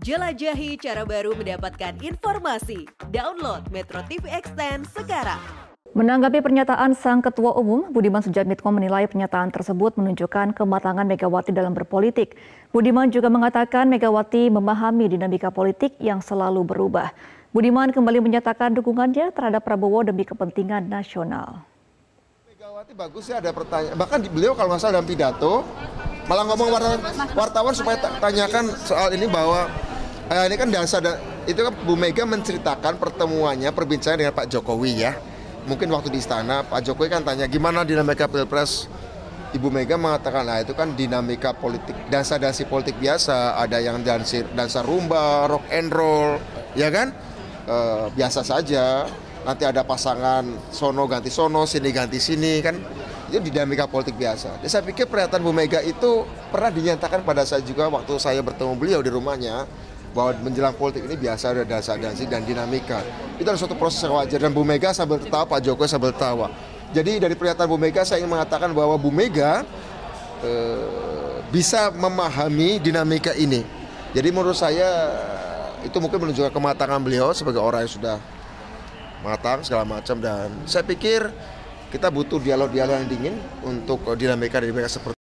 Jelajahi cara baru mendapatkan informasi. Download Metro TV Extend sekarang. Menanggapi pernyataan Sang Ketua Umum, Budiman Sujatmitko menilai pernyataan tersebut menunjukkan kematangan Megawati dalam berpolitik. Budiman juga mengatakan Megawati memahami dinamika politik yang selalu berubah. Budiman kembali menyatakan dukungannya terhadap Prabowo demi kepentingan nasional. Megawati bagus ya ada pertanyaan. Bahkan beliau kalau nggak salah dalam pidato malah ngomong wartawan, wartawan supaya tanyakan soal ini bahwa eh, ini kan dasar itu kan Bu Mega menceritakan pertemuannya perbincangan dengan Pak Jokowi ya. Mungkin waktu di istana Pak Jokowi kan tanya gimana dinamika pilpres? Ibu Mega mengatakan nah itu kan dinamika politik dansa-dansi politik biasa. Ada yang dansa dansa rumba rock and roll ya kan? E, biasa saja. Nanti ada pasangan sono ganti sono sini ganti sini kan? Itu dinamika politik biasa. Dan saya pikir pernyataan Bu Mega itu pernah dinyatakan pada saya juga waktu saya bertemu beliau di rumahnya bahwa menjelang politik ini biasa ada dansa-dansi dan dinamika. Itu adalah suatu proses yang wajar dan Bu Mega sambil tertawa, Pak Jokowi sambil tertawa. Jadi dari pernyataan Bu Mega saya ingin mengatakan bahwa Bu Mega eh, bisa memahami dinamika ini. Jadi menurut saya itu mungkin menunjukkan kematangan beliau sebagai orang yang sudah matang segala macam dan saya pikir kita butuh dialog-dialog yang dingin untuk dinamika dinamika seperti